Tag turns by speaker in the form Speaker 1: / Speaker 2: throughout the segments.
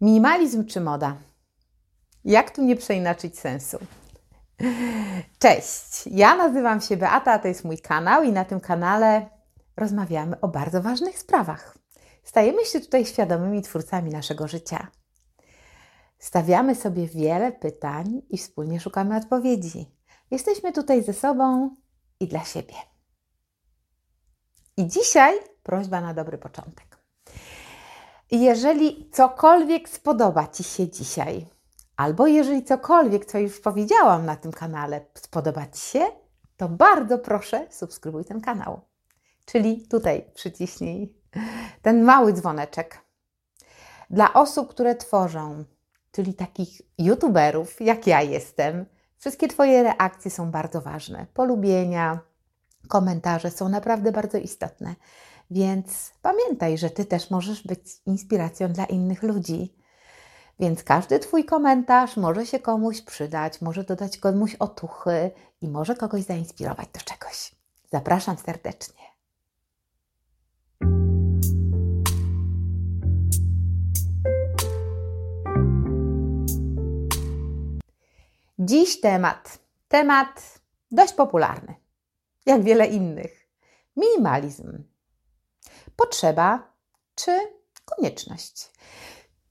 Speaker 1: Minimalizm czy moda? Jak tu nie przeinaczyć sensu? Cześć, ja nazywam się Beata, to jest mój kanał i na tym kanale rozmawiamy o bardzo ważnych sprawach. Stajemy się tutaj świadomymi twórcami naszego życia. Stawiamy sobie wiele pytań i wspólnie szukamy odpowiedzi. Jesteśmy tutaj ze sobą i dla siebie. I dzisiaj prośba na dobry początek. Jeżeli cokolwiek spodoba Ci się dzisiaj, albo jeżeli cokolwiek, co już powiedziałam na tym kanale, spodoba Ci się, to bardzo proszę subskrybuj ten kanał. Czyli tutaj przyciśnij ten mały dzwoneczek. Dla osób, które tworzą, czyli takich youtuberów, jak ja jestem, wszystkie Twoje reakcje są bardzo ważne. Polubienia, komentarze są naprawdę bardzo istotne. Więc pamiętaj, że Ty też możesz być inspiracją dla innych ludzi. Więc każdy Twój komentarz może się komuś przydać, może dodać komuś otuchy i może kogoś zainspirować do czegoś. Zapraszam serdecznie. Dziś temat. Temat dość popularny, jak wiele innych. Minimalizm potrzeba czy konieczność?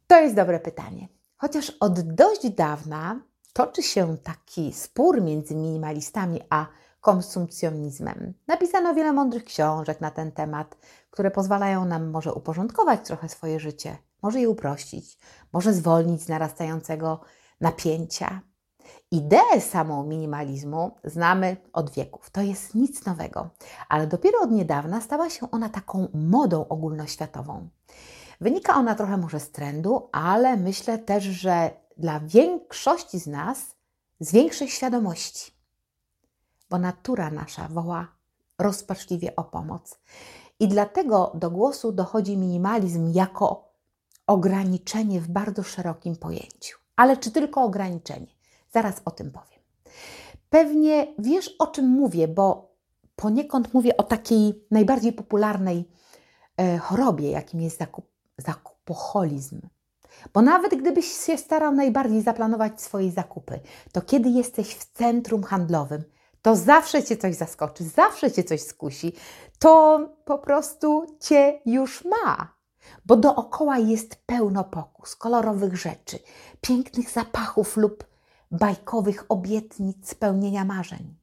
Speaker 1: To jest dobre pytanie. Chociaż od dość dawna toczy się taki spór między minimalistami a konsumpcjonizmem. Napisano wiele mądrych książek na ten temat, które pozwalają nam może uporządkować trochę swoje życie, może je uprościć, może zwolnić z narastającego napięcia. Ideę samą minimalizmu znamy od wieków. To jest nic nowego, ale dopiero od niedawna stała się ona taką modą ogólnoświatową. Wynika ona trochę może z trendu, ale myślę też, że dla większości z nas z większej świadomości, bo natura nasza woła rozpaczliwie o pomoc. I dlatego do głosu dochodzi minimalizm jako ograniczenie w bardzo szerokim pojęciu. Ale czy tylko ograniczenie? Zaraz o tym powiem. Pewnie wiesz, o czym mówię, bo poniekąd mówię o takiej najbardziej popularnej e, chorobie, jakim jest zakup, zakupoholizm. Bo nawet gdybyś się starał najbardziej zaplanować swoje zakupy, to kiedy jesteś w centrum handlowym, to zawsze cię coś zaskoczy, zawsze cię coś skusi. To po prostu cię już ma. Bo dookoła jest pełno pokus, kolorowych rzeczy, pięknych zapachów lub bajkowych obietnic spełnienia marzeń.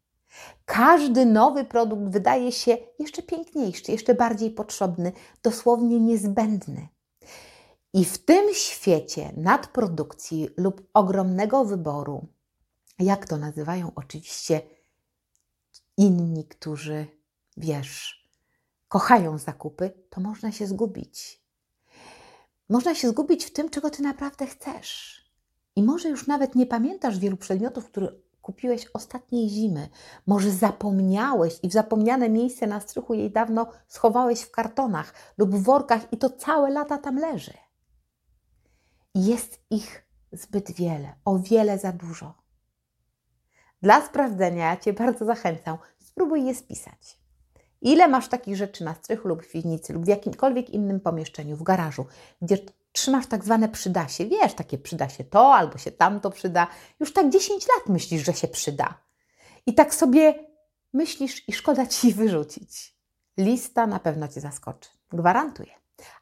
Speaker 1: Każdy nowy produkt wydaje się jeszcze piękniejszy, jeszcze bardziej potrzebny, dosłownie niezbędny. I w tym świecie nadprodukcji lub ogromnego wyboru, jak to nazywają oczywiście inni, którzy, wiesz, kochają zakupy, to można się zgubić. Można się zgubić w tym, czego ty naprawdę chcesz. I może już nawet nie pamiętasz wielu przedmiotów, które kupiłeś ostatniej zimy. Może zapomniałeś i w zapomniane miejsce na strychu jej dawno schowałeś w kartonach lub w workach i to całe lata tam leży. Jest ich zbyt wiele, o wiele za dużo. Dla sprawdzenia Cię bardzo zachęcam, spróbuj je spisać. Ile masz takich rzeczy na strychu lub w piwnicy lub w jakimkolwiek innym pomieszczeniu, w garażu, gdzie trzymasz tak zwane przydasie. Wiesz, takie przyda się to albo się tamto przyda. Już tak 10 lat myślisz, że się przyda. I tak sobie myślisz i szkoda ci wyrzucić. Lista na pewno cię zaskoczy. Gwarantuję.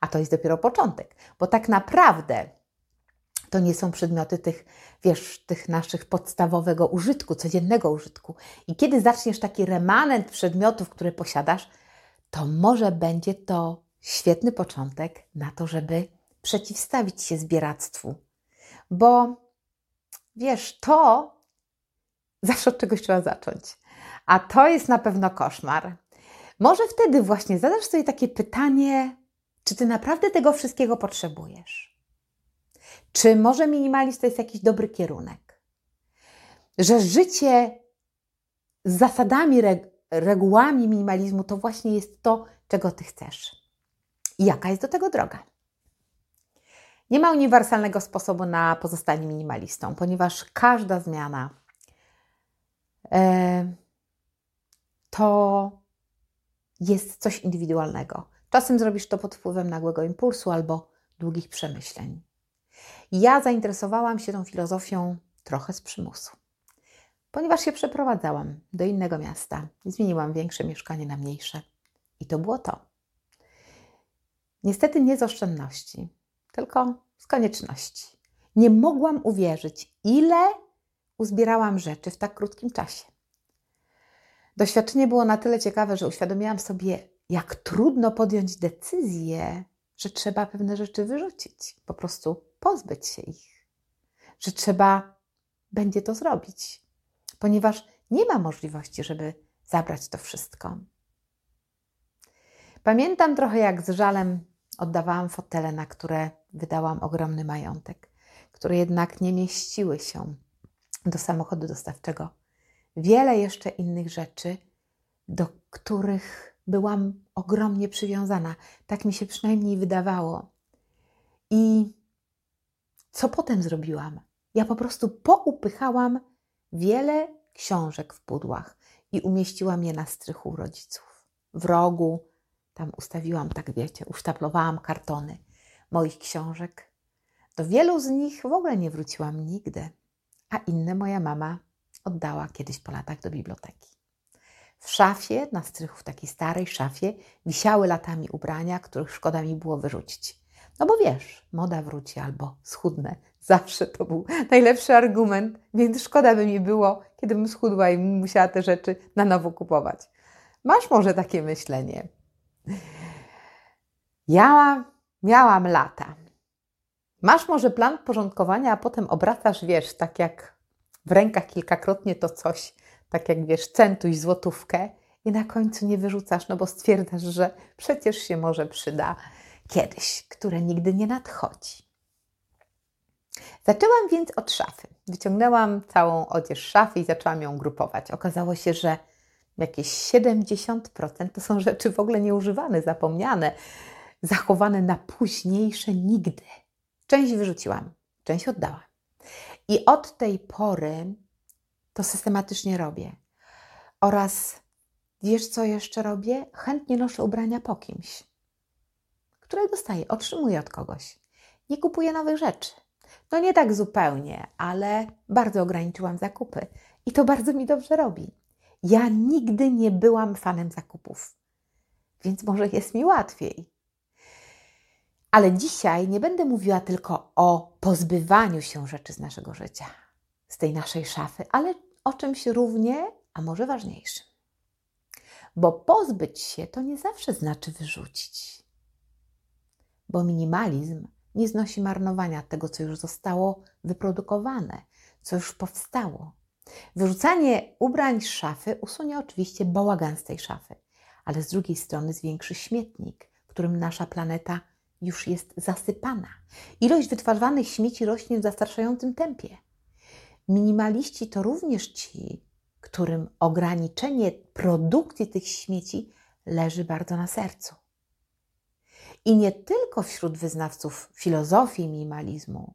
Speaker 1: A to jest dopiero początek, bo tak naprawdę to nie są przedmioty tych, wiesz, tych naszych podstawowego użytku, codziennego użytku. I kiedy zaczniesz taki remanent przedmiotów, które posiadasz, to może będzie to świetny początek na to, żeby przeciwstawić się zbieractwu. Bo wiesz, to zawsze od czegoś trzeba zacząć. A to jest na pewno koszmar. Może wtedy właśnie zadasz sobie takie pytanie, czy ty naprawdę tego wszystkiego potrzebujesz? Czy może minimalizm to jest jakiś dobry kierunek? Że życie z zasadami, regułami minimalizmu to właśnie jest to, czego ty chcesz. I jaka jest do tego droga? Nie ma uniwersalnego sposobu na pozostanie minimalistą, ponieważ każda zmiana e, to jest coś indywidualnego. Czasem zrobisz to pod wpływem nagłego impulsu albo długich przemyśleń. Ja zainteresowałam się tą filozofią trochę z przymusu. Ponieważ się przeprowadzałam do innego miasta, zmieniłam większe mieszkanie na mniejsze. I to było to. Niestety nie z oszczędności, tylko z konieczności. Nie mogłam uwierzyć, ile uzbierałam rzeczy w tak krótkim czasie. Doświadczenie było na tyle ciekawe, że uświadomiłam sobie, jak trudno podjąć decyzję, że trzeba pewne rzeczy wyrzucić, po prostu pozbyć się ich, że trzeba będzie to zrobić, ponieważ nie ma możliwości, żeby zabrać to wszystko. Pamiętam trochę, jak z żalem oddawałam fotele, na które wydałam ogromny majątek, które jednak nie mieściły się do samochodu dostawczego. Wiele jeszcze innych rzeczy, do których byłam ogromnie przywiązana. Tak mi się przynajmniej wydawało. I co potem zrobiłam? Ja po prostu poupychałam wiele książek w pudłach i umieściłam je na strychu rodziców. W rogu, tam ustawiłam, tak wiecie, usztaplowałam kartony moich książek. Do wielu z nich w ogóle nie wróciłam nigdy, a inne moja mama oddała kiedyś po latach do biblioteki. W szafie, na strychu, w takiej starej szafie, wisiały latami ubrania, których szkoda mi było wyrzucić. No bo wiesz, moda wróci albo schudnę. Zawsze to był najlepszy argument, więc szkoda by mi było, kiedybym schudła i musiała te rzeczy na nowo kupować. Masz może takie myślenie? Ja miałam lata. Masz może plan porządkowania, a potem obracasz, wiesz, tak jak w rękach kilkakrotnie to coś, tak jak wiesz, centuś, złotówkę i na końcu nie wyrzucasz, no bo stwierdzasz, że przecież się może przyda kiedyś, które nigdy nie nadchodzi. Zaczęłam więc od szafy. Wyciągnęłam całą odzież szafy i zaczęłam ją grupować. Okazało się, że jakieś 70% to są rzeczy w ogóle nieużywane, zapomniane, zachowane na późniejsze nigdy. Część wyrzuciłam, część oddałam. I od tej pory to systematycznie robię. Oraz wiesz, co jeszcze robię? Chętnie noszę ubrania po kimś, które dostaję, otrzymuję od kogoś. Nie kupuję nowych rzeczy. No nie tak zupełnie, ale bardzo ograniczyłam zakupy i to bardzo mi dobrze robi. Ja nigdy nie byłam fanem zakupów, więc może jest mi łatwiej. Ale dzisiaj nie będę mówiła tylko o pozbywaniu się rzeczy z naszego życia, z tej naszej szafy, ale o czymś równie, a może ważniejszym. Bo pozbyć się to nie zawsze znaczy wyrzucić. Bo minimalizm nie znosi marnowania tego, co już zostało wyprodukowane, co już powstało. Wyrzucanie ubrań z szafy usunie oczywiście bałagan z tej szafy, ale z drugiej strony zwiększy śmietnik, którym nasza planeta już jest zasypana. Ilość wytwarzanych śmieci rośnie w zastraszającym tempie. Minimaliści to również ci, którym ograniczenie produkcji tych śmieci leży bardzo na sercu. I nie tylko wśród wyznawców filozofii minimalizmu.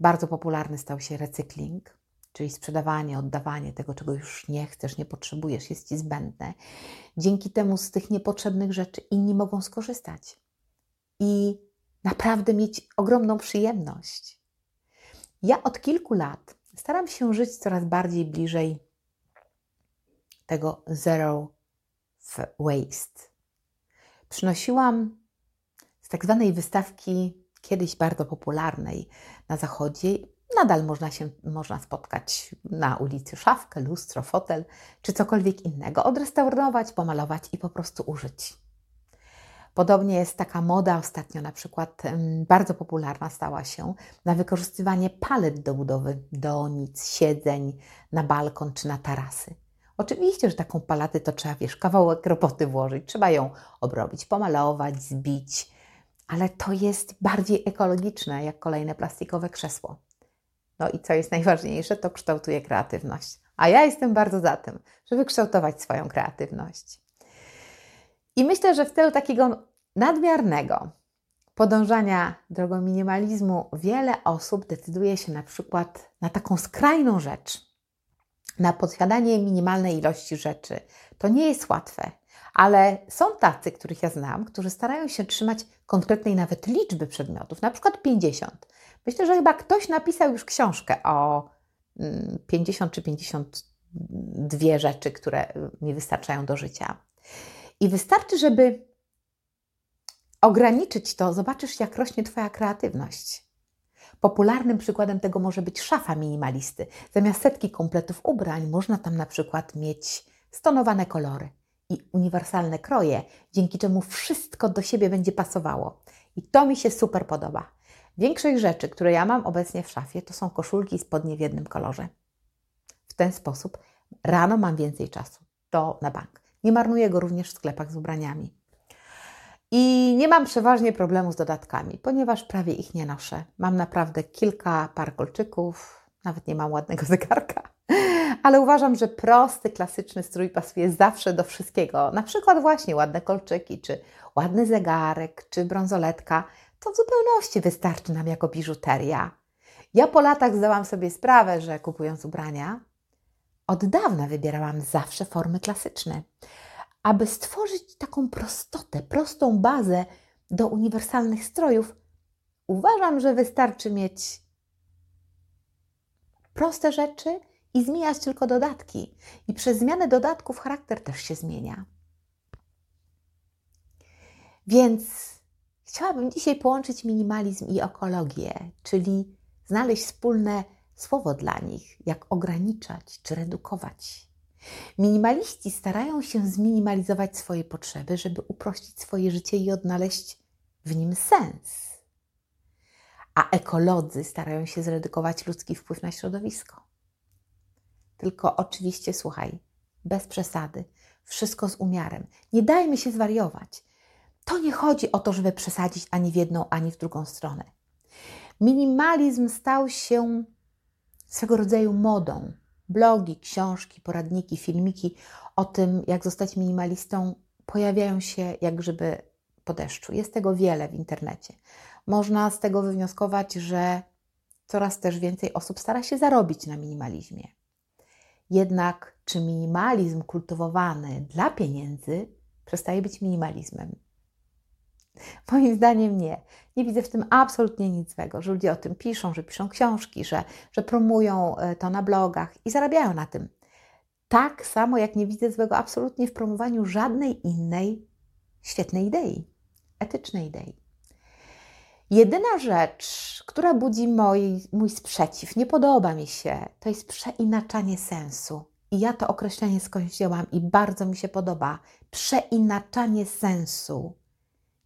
Speaker 1: Bardzo popularny stał się recykling, czyli sprzedawanie, oddawanie tego, czego już nie chcesz, nie potrzebujesz, jest ci zbędne. Dzięki temu z tych niepotrzebnych rzeczy inni mogą skorzystać i naprawdę mieć ogromną przyjemność. Ja od kilku lat staram się żyć coraz bardziej bliżej tego zero waste. Przynosiłam z tak zwanej wystawki, kiedyś bardzo popularnej na zachodzie, nadal można się można spotkać na ulicy szafkę, lustro, fotel czy cokolwiek innego, odrestaurować, pomalować i po prostu użyć. Podobnie jest taka moda ostatnio, na przykład bardzo popularna stała się na wykorzystywanie palet do budowy donic, siedzeń na balkon czy na tarasy. Oczywiście, że taką paletę to trzeba, wiesz, kawałek roboty włożyć, trzeba ją obrobić, pomalować, zbić, ale to jest bardziej ekologiczne jak kolejne plastikowe krzesło. No i co jest najważniejsze, to kształtuje kreatywność. A ja jestem bardzo za tym, żeby kształtować swoją kreatywność. I myślę, że w tylu takiego nadmiernego podążania drogą minimalizmu wiele osób decyduje się na przykład na taką skrajną rzecz, na posiadanie minimalnej ilości rzeczy. To nie jest łatwe, Ale są tacy, których ja znam, którzy starają się trzymać konkretnej nawet liczby przedmiotów, na przykład 50. Myślę, że chyba ktoś napisał już książkę o 50 mm, czy 52 rzeczy, które mi wystarczają do życia. I wystarczy, żeby ograniczyć to, zobaczysz, jak rośnie Twoja kreatywność. Popularnym przykładem tego może być szafa minimalisty. Zamiast setki kompletów ubrań można tam na przykład mieć stonowane kolory i uniwersalne kroje, dzięki czemu wszystko do siebie będzie pasowało. I to mi się super podoba. Większość rzeczy, które ja mam obecnie w szafie, to są koszulki i spodnie w jednym kolorze. W ten sposób rano mam więcej czasu. To na bank. Nie marnuję go również w sklepach z ubraniami. I nie mam przeważnie problemu z dodatkami, ponieważ prawie ich nie noszę. Mam naprawdę kilka par kolczyków, nawet nie mam ładnego zegarka, ale uważam, że prosty, klasyczny strój pasuje zawsze do wszystkiego. Na przykład właśnie ładne kolczyki, czy ładny zegarek, czy brązoletka. To w zupełności wystarczy nam jako biżuteria. Ja po latach zdałam sobie sprawę, że kupując ubrania, od dawna wybierałam zawsze formy klasyczne aby stworzyć taką prostotę, prostą bazę do uniwersalnych strojów, uważam, że wystarczy mieć proste rzeczy i zmieniać tylko dodatki. I przez zmianę dodatków charakter też się zmienia. Więc chciałabym dzisiaj połączyć minimalizm i ekologię, czyli znaleźć wspólne słowo dla nich, jak ograniczać czy redukować. Minimaliści starają się zminimalizować swoje potrzeby, żeby uprościć swoje życie i odnaleźć w nim sens. A ekolodzy starają się zredukować ludzki wpływ na środowisko. Tylko oczywiście słuchaj, bez przesady, wszystko z umiarem. Nie dajmy się zwariować. To nie chodzi o to, żeby przesadzić ani w jedną, ani w drugą stronę. Minimalizm stał się swego rodzaju modą blogi, książki, poradniki, filmiki o tym, jak zostać minimalistą, pojawiają się jak grzyby po deszczu. Jest tego wiele w internecie. Można z tego wywnioskować, że coraz też więcej osób stara się zarobić na minimalizmie. Jednak czy minimalizm kultywowany dla pieniędzy przestaje być minimalizmem? Moim zdaniem nie. Nie widzę w tym absolutnie nic złego, że ludzie o tym piszą, że piszą książki, że, że promują e, to na blogach i zarabiają na tym. Tak samo jak nie widzę złego absolutnie w promowaniu żadnej innej świetnej idei, etycznej idei. Jedyna rzecz, która budzi mój, mój sprzeciw, nie podoba mi się, to jest przeinaczanie sensu. I ja to określenie skądś wzięłam i bardzo mi się podoba. Przeinaczanie sensu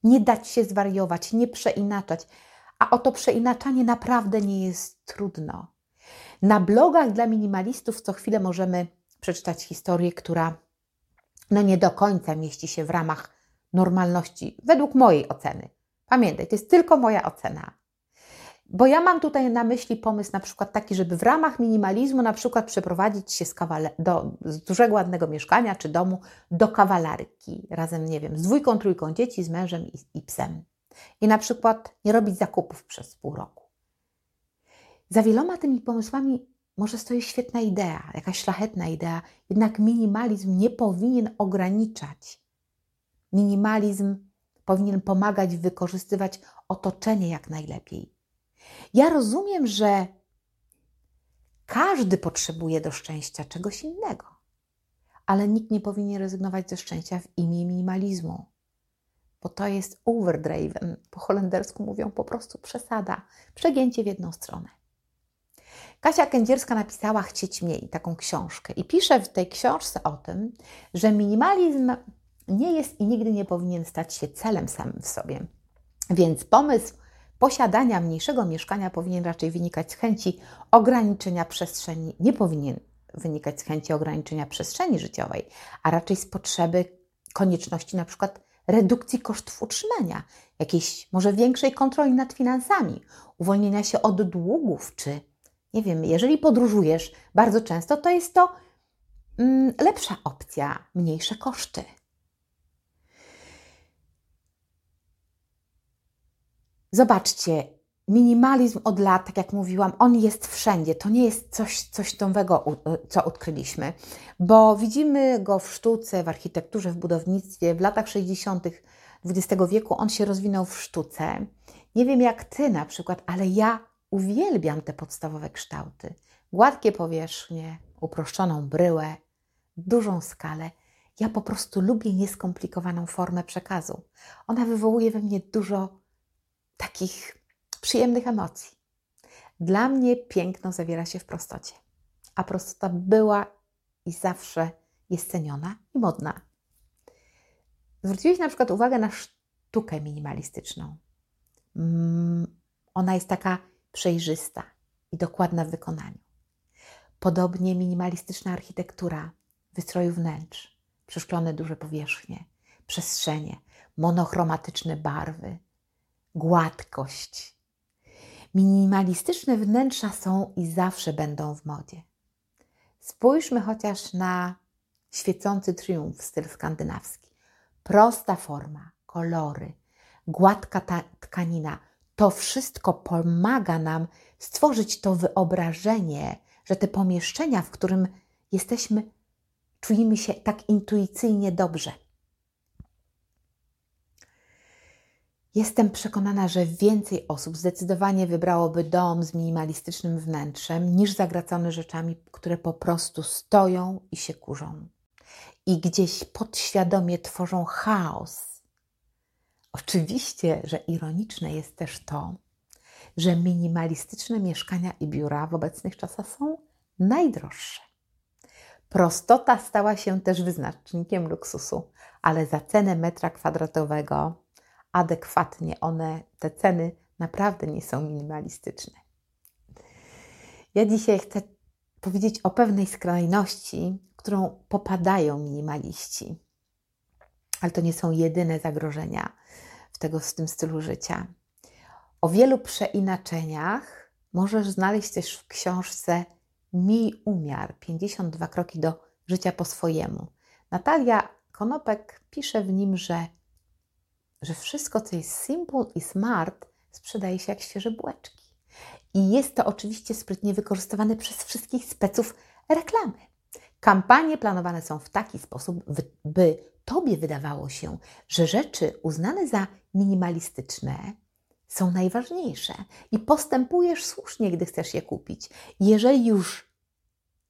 Speaker 1: nie dać się zwariować, nie przeinaczać. A oto przeinaczanie naprawdę nie jest trudno. Na blogach dla minimalistów co chwilę możemy przeczytać historię, która no nie do końca mieści się w ramach normalności, według mojej oceny. Pamiętaj, to jest tylko moja ocena. Bo ja mam tutaj na myśli pomysł na przykład taki, żeby w ramach minimalizmu na przykład przeprowadzić się z, kawale- do, z dużego ładnego mieszkania czy domu do kawalarki razem, nie wiem, z dwójką, trójką dzieci, z mężem i, i psem. I na przykład nie robić zakupów przez pół roku. Za wieloma tymi pomysłami może stoi świetna idea, jakaś szlachetna idea, jednak minimalizm nie powinien ograniczać. Minimalizm powinien pomagać wykorzystywać otoczenie jak najlepiej ja rozumiem, że każdy potrzebuje do szczęścia czegoś innego, ale nikt nie powinien rezygnować ze szczęścia w imię minimalizmu, bo to jest overdriven. Po holendersku mówią po prostu przesada, przegięcie w jedną stronę. Kasia Kędzierska napisała Chcieć mniej, taką książkę i pisze w tej książce o tym, że minimalizm nie jest i nigdy nie powinien stać się celem samym w sobie. Więc pomysł posiadania mniejszego mieszkania powinien raczej wynikać z chęci ograniczenia przestrzeni, nie powinien wynikać z chęci ograniczenia przestrzeni życiowej, a raczej z potrzeby konieczności na przykład redukcji kosztów utrzymania, jakiejś może większej kontroli nad finansami, uwolnienia się od długów, czy nie wiem, jeżeli podróżujesz bardzo często, to jest to mm, lepsza opcja, mniejsze koszty. Zobaczcie, minimalizm od lat, tak jak mówiłam, on jest wszędzie. To nie jest coś, coś nowego, co odkryliśmy, bo widzimy go w sztuce, w architekturze, w budownictwie. W latach 60. XX wieku on się rozwinął w sztuce. Nie wiem jak ty na przykład, ale ja uwielbiam te podstawowe kształty. Gładkie powierzchnie, uproszczoną bryłę, dużą skalę. Ja po prostu lubię nieskomplikowaną formę przekazu. Ona wywołuje we mnie dużo takich przyjemnych emocji. Dla mnie piękno zawiera się w prostocie, a prostota była i zawsze jest ceniona i modna. Zwróciłeś na przykład uwagę na sztukę minimalistyczną. Mm, ona jest taka przejrzysta i dokładna w wykonaniu. Podobnie minimalistyczna architektura wystroju wnętrz, przeszklone duże powierzchnie, przestrzenie, monochromatyczne barwy, gładkość. Minimalistyczne wnętrza są i zawsze będą w modzie. Spójrzmy chociaż na świecący triumf styl skandynawski. Prosta forma, kolory, gładka tkanina to wszystko pomaga nam stworzyć to wyobrażenie, że te pomieszczenia, w którym jesteśmy, czujemy się tak intuicyjnie dobrze. Jestem przekonana, że więcej osób zdecydowanie wybrałoby dom z minimalistycznym wnętrzem niż zagracony rzeczami, które po prostu stoją i się kurzą. I gdzieś podświadomie tworzą chaos. Oczywiście, że ironiczne jest też to, że minimalistyczne mieszkania i biura w obecnych czasach są najdroższe. Prostota stała się też wyznacznikiem luksusu, ale za cenę metra kwadratowego adekwatnie one, te ceny naprawdę nie są minimalistyczne. Ja dzisiaj chcę powiedzieć o pewnej skrajności, którą popadają minimaliści. Ale to nie są jedyne zagrożenia w, tego, w tym stylu życia. O wielu przeinaczeniach możesz znaleźć też w książce Miej umiar 52 kroki do życia po swojemu. Natalia Konopek pisze w nim, że że wszystko, co jest simple i smart, sprzedaje się jak świeże bułeczki. I jest to oczywiście sprytnie wykorzystywane przez wszystkich speców reklamy. Kampanie planowane są w taki sposób, by Tobie wydawało się, że rzeczy uznane za minimalistyczne są najważniejsze i postępujesz słusznie, gdy chcesz je kupić. Jeżeli już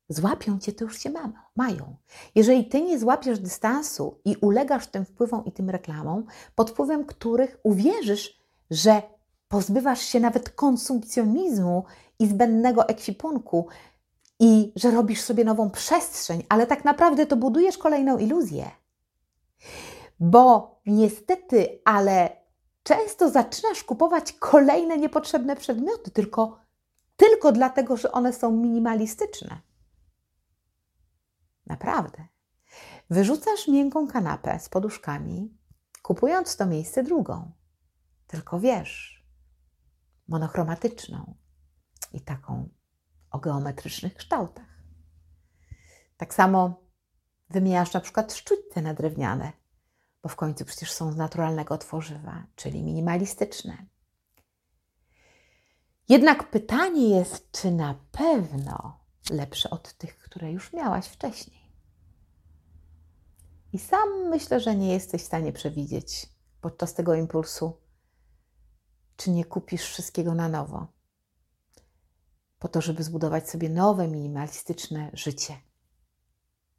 Speaker 1: złapią cię, to już mają, mają. Jeżeli ty nie złapiesz dystansu i ulegasz tym wpływom i tym reklamom, pod wpływem których uwierzysz, że pozbywasz się nawet konsumpcjonizmu i zbędnego ekwipunku i że robisz sobie nową przestrzeń, ale tak naprawdę to budujesz kolejną iluzję. Bo niestety, ale często zaczynasz kupować kolejne niepotrzebne przedmioty, tylko, tylko dlatego, że one są minimalistyczne. Naprawdę. Wyrzucasz miękką kanapę z poduszkami, kupując to miejsce drugą. Tylko wiesz, monochromatyczną i taką o geometrycznych kształtach. Tak samo wymieniasz na przykład sztućce na drewniane, bo w końcu przecież są z naturalnego tworzywa, czyli minimalistyczne. Jednak pytanie jest, czy na pewno lepsze od tych, które już miałaś wcześniej. I sam myślę, że nie jesteś w stanie przewidzieć podczas tego impulsu, czy nie kupisz wszystkiego na nowo, po to, żeby zbudować sobie nowe, minimalistyczne życie.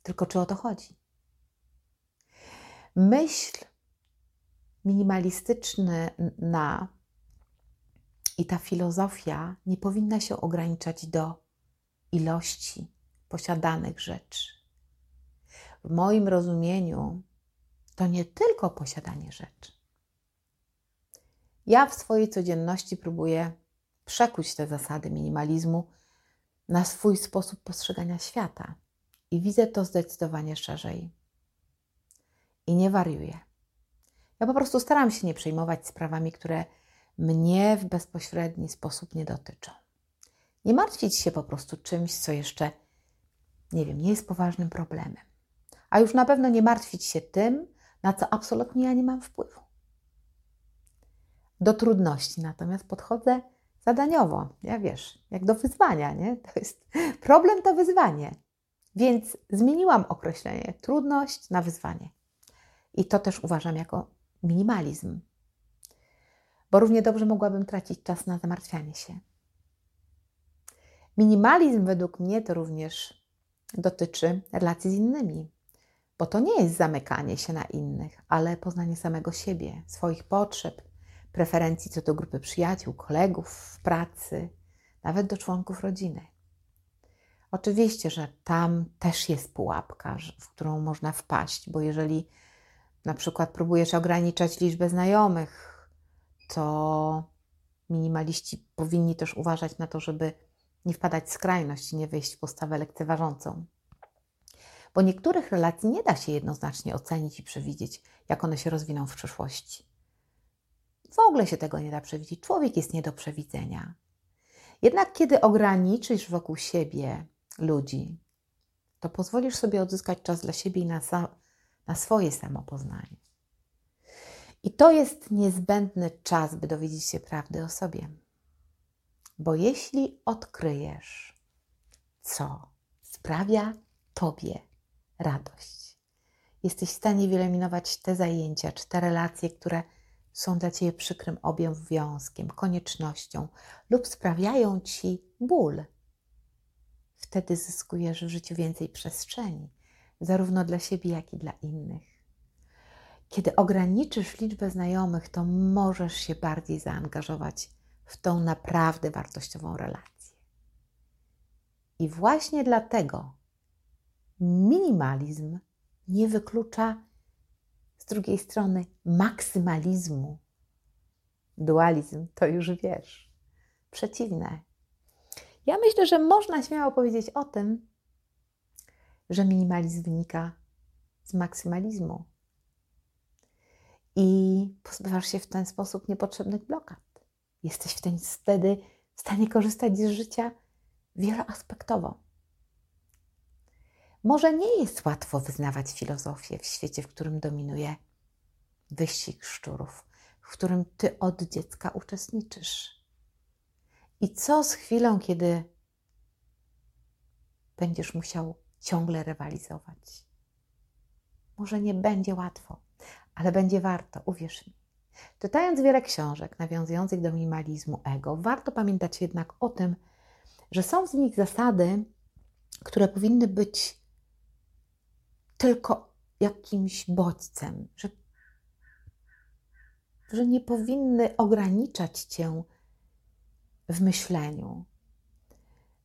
Speaker 1: Tylko czy o to chodzi? Myśl minimalistyczna i ta filozofia nie powinna się ograniczać do ilości posiadanych rzeczy. W moim rozumieniu to nie tylko posiadanie rzeczy. Ja w swojej codzienności próbuję przekuć te zasady minimalizmu na swój sposób postrzegania świata i widzę to zdecydowanie szerzej. I nie wariuję. Ja po prostu staram się nie przejmować sprawami, które mnie w bezpośredni sposób nie dotyczą. Nie martwić się po prostu czymś, co jeszcze, nie wiem, nie jest poważnym problemem. A już na pewno nie martwić się tym, na co absolutnie ja nie mam wpływu. Do trudności natomiast podchodzę zadaniowo. Ja wiesz, jak do wyzwania, nie? To jest problem to wyzwanie. Więc zmieniłam określenie trudność na wyzwanie. I to też uważam jako minimalizm. Bo równie dobrze mogłabym tracić czas na zamartwianie się. Minimalizm według mnie to również dotyczy relacji z innymi, bo to nie jest zamykanie się na innych, ale poznanie samego siebie, swoich potrzeb, preferencji co do grupy przyjaciół, kolegów w pracy, nawet do członków rodziny. Oczywiście, że tam też jest pułapka, w którą można wpaść, bo jeżeli na przykład próbujesz ograniczać liczbę znajomych, to minimaliści powinni też uważać na to, żeby nie wpadać w skrajność i nie wejść w postawę lekceważącą. Bo niektórych relacji nie da się jednoznacznie ocenić i przewidzieć, jak one się rozwiną w przyszłości. W ogóle się tego nie da przewidzieć. Człowiek jest nie do przewidzenia. Jednak kiedy ograniczysz wokół siebie ludzi, to pozwolisz sobie odzyskać czas dla siebie i na, na swoje samopoznanie. I to jest niezbędny czas, by dowiedzieć się prawdy o sobie. Bo jeśli odkryjesz, co sprawia Tobie radość, jesteś w stanie wyeliminować te zajęcia czy te relacje, które są dla Ciebie przykrym obowiązkiem, koniecznością lub sprawiają Ci ból. Wtedy zyskujesz w życiu więcej przestrzeni, zarówno dla siebie, jak i dla innych. Kiedy ograniczysz liczbę znajomych, to możesz się bardziej zaangażować w tą naprawdę wartościową relację. I właśnie dlatego minimalizm nie wyklucza z drugiej strony maksymalizmu. Dualizm to już wiesz, przeciwne. Ja myślę, że można śmiało powiedzieć o tym, że minimalizm wynika z maksymalizmu i pozbywasz się w ten sposób niepotrzebnych blokad. Jesteś wtedy w stanie korzystać z życia wieloaspektowo. Może nie jest łatwo wyznawać filozofię w świecie, w którym dominuje wyścig szczurów, w którym ty od dziecka uczestniczysz. I co z chwilą, kiedy będziesz musiał ciągle rywalizować? Może nie będzie łatwo ale będzie warto, uwierz mi. Czytając wiele książek nawiązujących do minimalizmu ego, warto pamiętać jednak o tym, że są z nich zasady, które powinny być tylko jakimś bodźcem, że, że nie powinny ograniczać cię w myśleniu,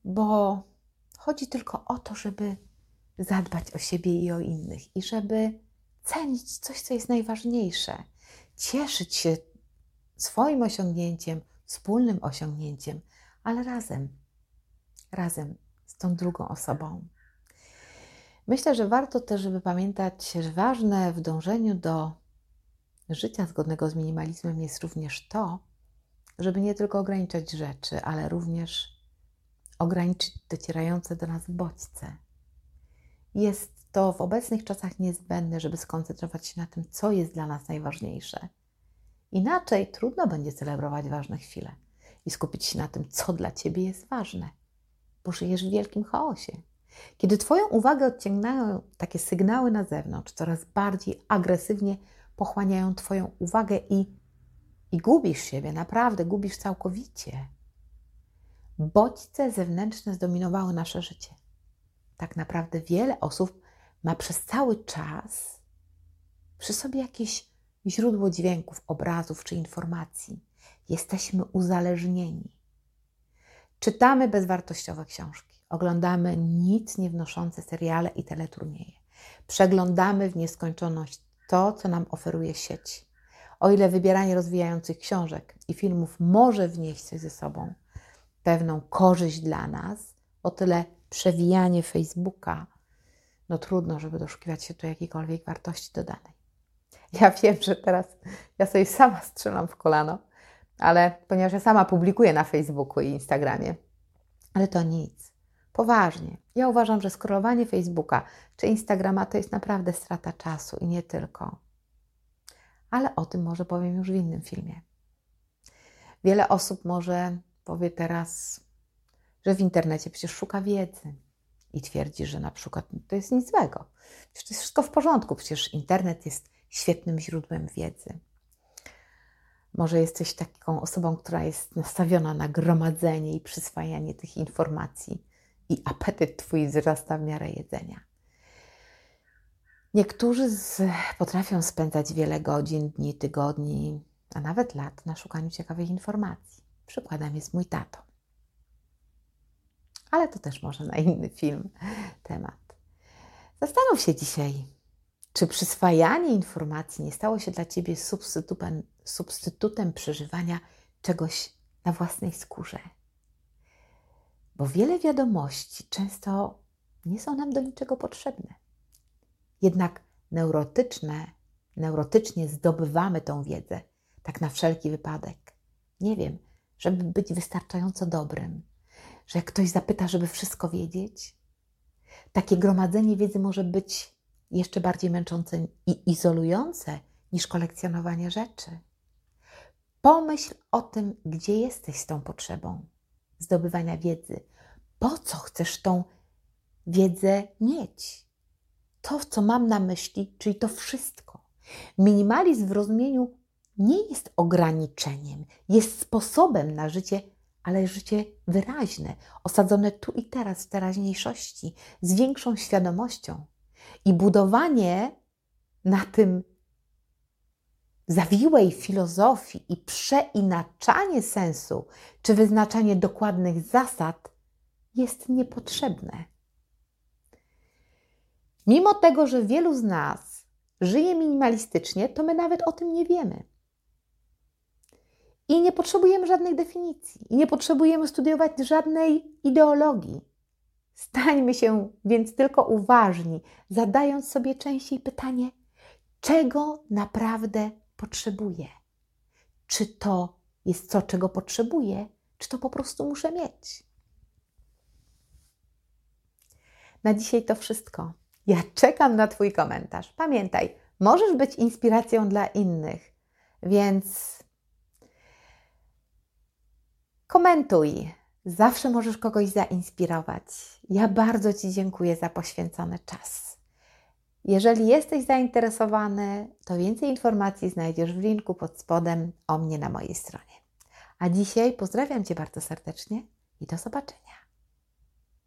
Speaker 1: bo chodzi tylko o to, żeby zadbać o siebie i o innych i żeby cenić coś, co jest najważniejsze, cieszyć się swoim osiągnięciem, wspólnym osiągnięciem, ale razem, razem z tą drugą osobą. Myślę, że warto też, żeby pamiętać, że ważne w dążeniu do życia zgodnego z minimalizmem jest również to, żeby nie tylko ograniczać rzeczy, ale również ograniczyć docierające do nas bodźce. Jest to w obecnych czasach niezbędne, żeby skoncentrować się na tym, co jest dla nas najważniejsze. Inaczej trudno będzie celebrować ważne chwile i skupić się na tym, co dla ciebie jest ważne, bo żyjesz w wielkim chaosie. Kiedy Twoją uwagę odciągają takie sygnały na zewnątrz, coraz bardziej agresywnie pochłaniają Twoją uwagę i, i gubisz siebie, naprawdę gubisz całkowicie. Bodźce zewnętrzne zdominowały nasze życie. Tak naprawdę wiele osób ma przez cały czas przy sobie jakieś źródło dźwięków, obrazów czy informacji. Jesteśmy uzależnieni. Czytamy bezwartościowe książki, oglądamy nic nie wnoszące seriale i teleturnieje. Przeglądamy w nieskończoność to, co nam oferuje sieć. O ile wybieranie rozwijających książek i filmów może wnieść ze sobą pewną korzyść dla nas, o tyle przewijanie Facebooka no trudno, żeby doszukiwać się tu jakiejkolwiek wartości dodanej. Ja wiem, że teraz ja sobie sama strzelam w kolano, ale ponieważ ja sama publikuję na Facebooku i Instagramie, ale to nic. Poważnie. Ja uważam, że scrollowanie Facebooka czy Instagrama to jest naprawdę strata czasu i nie tylko. Ale o tym może powiem już w innym filmie. Wiele osób może powie teraz, że w internecie przecież szuka wiedzy i twierdzi, że na przykład to jest nic złego. Przecież to jest wszystko w porządku, przecież internet jest świetnym źródłem wiedzy. Może jesteś taką osobą, która jest nastawiona na gromadzenie i przyswajanie tych informacji, i apetyt Twój wzrasta w miarę jedzenia. Niektórzy z, potrafią spędzać wiele godzin, dni, tygodni, a nawet lat na szukaniu ciekawych informacji. Przykładem jest mój tato. Ale to też może na inny film temat. Zastanów się dzisiaj, czy przyswajanie informacji nie stało się dla Ciebie substytutem, substytutem przeżywania czegoś na własnej skórze? Bo wiele wiadomości często nie są nam do niczego potrzebne. Jednak neurotyczne, neurotycznie zdobywamy tą wiedzę, tak na wszelki wypadek. Nie wiem, żeby być wystarczająco dobrym, że jak ktoś zapyta, żeby wszystko wiedzieć, takie gromadzenie wiedzy może być jeszcze bardziej męczące i izolujące niż kolekcjonowanie rzeczy. Pomyśl o tym, gdzie jesteś z tą potrzebą zdobywania wiedzy. Po co chcesz tą wiedzę mieć? To, co mam na myśli, czyli to wszystko. Minimalizm w rozumieniu nie jest ograniczeniem, jest sposobem na życie, ale życie wyraźne, osadzone tu i teraz, w teraźniejszości, z większą świadomością. I budowanie na tym zawiłej filozofii i przeinaczanie sensu czy wyznaczanie dokładnych zasad jest niepotrzebne. Mimo tego, że wielu z nas żyje minimalistycznie, to my nawet o tym nie wiemy. I nie potrzebujemy żadnych definicji, i nie potrzebujemy studiować żadnej ideologii. Stańmy się więc tylko uważni, zadając sobie częściej pytanie, czego naprawdę potrzebuję. Czy to jest to, czego potrzebuję, czy to po prostu muszę mieć. Na dzisiaj to wszystko. Ja czekam na Twój komentarz. Pamiętaj, możesz być inspiracją dla innych, więc komentuj. Zawsze możesz kogoś zainspirować. Ja bardzo Ci dziękuję za poświęcony czas. Jeżeli jesteś zainteresowany, to więcej informacji znajdziesz w linku pod spodem o mnie na mojej stronie. A dzisiaj pozdrawiam Cię bardzo serdecznie i do zobaczenia.